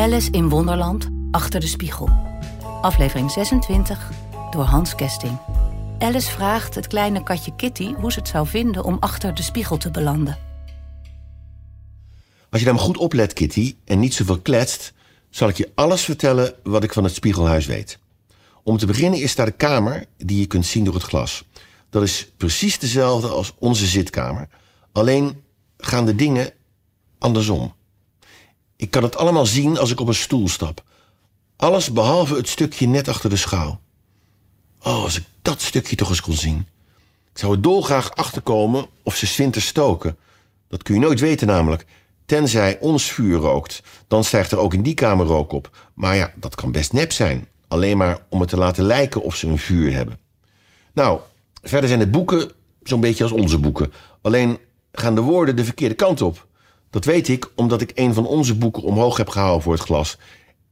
Alice in Wonderland, Achter de Spiegel. Aflevering 26, door Hans Kesting. Alice vraagt het kleine katje Kitty hoe ze het zou vinden om achter de spiegel te belanden. Als je nou maar goed oplet, Kitty, en niet zoveel kletst... zal ik je alles vertellen wat ik van het Spiegelhuis weet. Om te beginnen is daar de kamer die je kunt zien door het glas. Dat is precies dezelfde als onze zitkamer. Alleen gaan de dingen andersom. Ik kan het allemaal zien als ik op een stoel stap. Alles behalve het stukje net achter de schouw. Oh, als ik dat stukje toch eens kon zien. Ik zou er dolgraag achterkomen of ze zwinters stoken. Dat kun je nooit weten namelijk. Tenzij ons vuur rookt. Dan stijgt er ook in die kamer rook op. Maar ja, dat kan best nep zijn. Alleen maar om het te laten lijken of ze een vuur hebben. Nou, verder zijn het boeken zo'n beetje als onze boeken. Alleen gaan de woorden de verkeerde kant op. Dat weet ik omdat ik een van onze boeken omhoog heb gehouden voor het glas.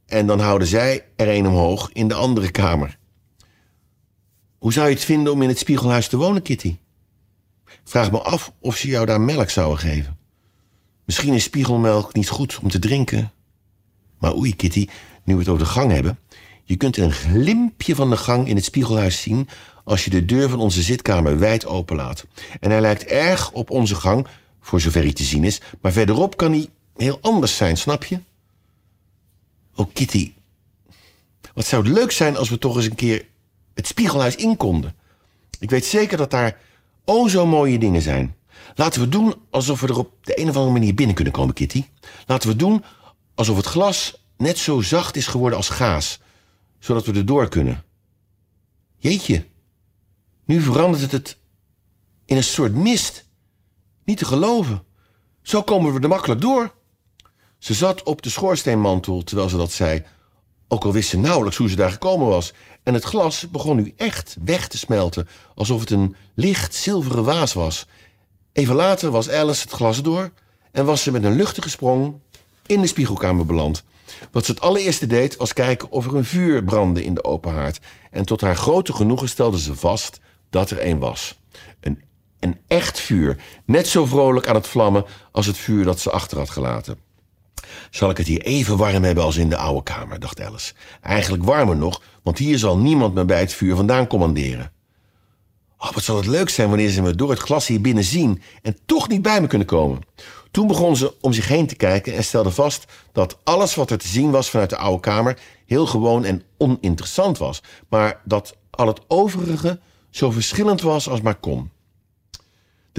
En dan houden zij er een omhoog in de andere kamer. Hoe zou je het vinden om in het spiegelhuis te wonen, Kitty? Vraag me af of ze jou daar melk zouden geven. Misschien is spiegelmelk niet goed om te drinken. Maar oei, Kitty, nu we het over de gang hebben. Je kunt een glimpje van de gang in het spiegelhuis zien als je de deur van onze zitkamer wijd openlaat. En hij lijkt erg op onze gang, voor zover hij te zien is. Maar verderop kan hij heel anders zijn, snap je? Oh, Kitty. Wat zou het leuk zijn als we toch eens een keer het spiegelhuis in konden. Ik weet zeker dat daar o zo mooie dingen zijn. Laten we doen alsof we er op de een of andere manier binnen kunnen komen, Kitty. Laten we doen alsof het glas net zo zacht is geworden als gaas, zodat we er door kunnen. Jeetje, nu verandert het in een soort mist. Niet te geloven. Zo komen we er makkelijk door. Ze zat op de schoorsteenmantel terwijl ze dat zei, ook al wist ze nauwelijks hoe ze daar gekomen was. En het glas begon nu echt weg te smelten, alsof het een licht zilveren waas was. Even later was Alice het glas door en was ze met een luchtige sprong in de spiegelkamer beland. Wat ze het allereerste deed was kijken of er een vuur brandde in de open haard. En tot haar grote genoegen stelde ze vast dat er een was. Een, een echt vuur, net zo vrolijk aan het vlammen als het vuur dat ze achter had gelaten. Zal ik het hier even warm hebben als in de oude kamer, dacht Alice. Eigenlijk warmer nog, want hier zal niemand me bij het vuur vandaan commanderen. Oh, wat zal het leuk zijn wanneer ze me door het glas hier binnen zien en toch niet bij me kunnen komen. Toen begon ze om zich heen te kijken en stelde vast dat alles wat er te zien was vanuit de oude kamer heel gewoon en oninteressant was, maar dat al het overige zo verschillend was als maar kon.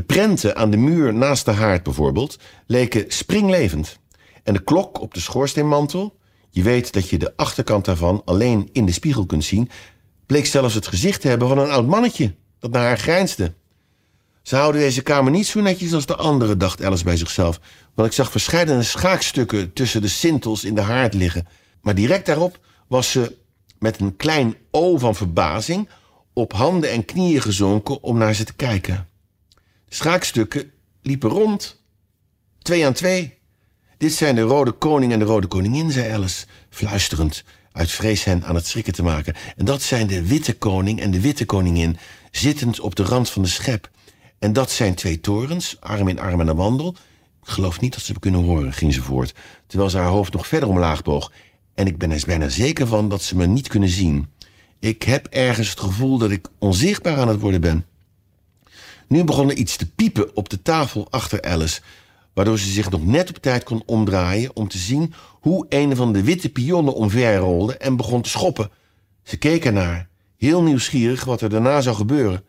De prenten aan de muur naast de haard bijvoorbeeld leken springlevend. En de klok op de schoorsteenmantel, je weet dat je de achterkant daarvan alleen in de spiegel kunt zien, bleek zelfs het gezicht te hebben van een oud mannetje dat naar haar grijnsde. Ze houden deze kamer niet zo netjes als de andere, dacht Alice bij zichzelf. Want ik zag verschillende schaakstukken tussen de sintels in de haard liggen. Maar direct daarop was ze met een klein O van verbazing op handen en knieën gezonken om naar ze te kijken. Schaakstukken liepen rond, twee aan twee. Dit zijn de rode koning en de rode koningin, zei Alice, fluisterend, uit vrees hen aan het schrikken te maken. En dat zijn de witte koning en de witte koningin, zittend op de rand van de schep. En dat zijn twee torens, arm in arm aan de wandel. Ik geloof niet dat ze me kunnen horen, ging ze voort, terwijl ze haar hoofd nog verder omlaag boog. En ik ben er bijna zeker van dat ze me niet kunnen zien. Ik heb ergens het gevoel dat ik onzichtbaar aan het worden ben. Nu begon er iets te piepen op de tafel achter Alice waardoor ze zich nog net op tijd kon omdraaien om te zien hoe een van de witte pionnen omverrolde en begon te schoppen. Ze keek ernaar, heel nieuwsgierig wat er daarna zou gebeuren.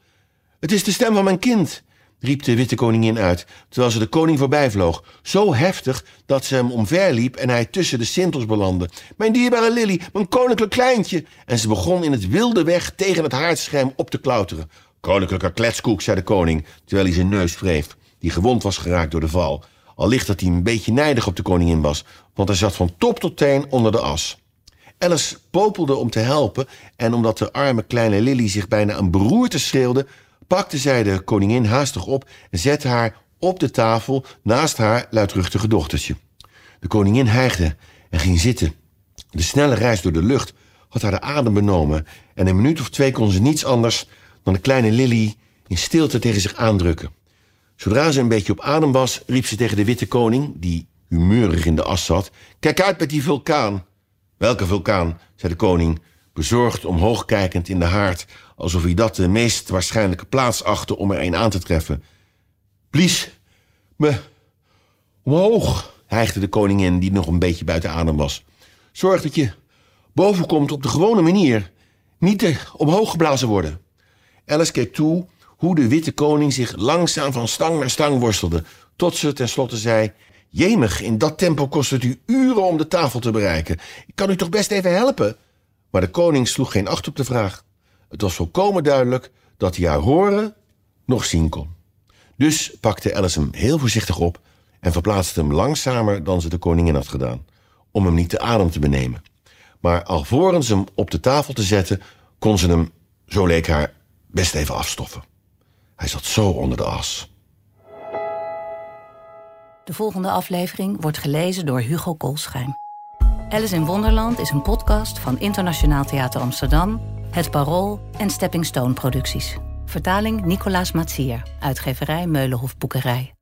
Het is de stem van mijn kind, riep de witte koningin uit, terwijl ze de koning voorbij vloog. Zo heftig dat ze hem omverliep en hij tussen de sintels belandde. Mijn dierbare Lily, mijn koninklijk kleintje! En ze begon in het wilde weg tegen het haardscherm op te klauteren. Koninklijke kletskoek, zei de koning, terwijl hij zijn neus wreef, die gewond was geraakt door de val. Allicht dat hij een beetje nijdig op de koningin was, want hij zat van top tot teen onder de as. Alice popelde om te helpen en omdat de arme kleine Lily zich bijna een beroerte schreeuwde, pakte zij de koningin haastig op en zette haar op de tafel naast haar luidruchtige dochtertje. De koningin hijgde en ging zitten. De snelle reis door de lucht had haar de adem benomen en een minuut of twee kon ze niets anders dan de kleine Lily in stilte tegen zich aandrukken. Zodra ze een beetje op adem was, riep ze tegen de witte koning, die humeurig in de as zat. Kijk uit met die vulkaan. Welke vulkaan? zei de koning, bezorgd omhoog kijkend in de haard, alsof hij dat de meest waarschijnlijke plaats achtte om er een aan te treffen. Blies me omhoog, hijgde de koningin, die nog een beetje buiten adem was. Zorg dat je boven komt op de gewone manier, niet te omhoog geblazen worden. Alice keek toe hoe de witte koning zich langzaam van stang naar stang worstelde, tot ze tenslotte zei: Jemig, in dat tempo kost het u uren om de tafel te bereiken. Ik kan u toch best even helpen? Maar de koning sloeg geen acht op de vraag. Het was volkomen duidelijk dat hij haar horen nog zien kon. Dus pakte Alice hem heel voorzichtig op en verplaatste hem langzamer dan ze de koningin had gedaan, om hem niet de adem te benemen. Maar alvorens hem op de tafel te zetten, kon ze hem, zo leek haar, best even afstoffen. Hij zat zo onder de as. De volgende aflevering wordt gelezen door Hugo Kolschijn. Alice in Wonderland is een podcast van Internationaal Theater Amsterdam, Het Parool en Stepping Stone Producties. Vertaling Nicolaas Matsier, uitgeverij Meulenhof Boekerij.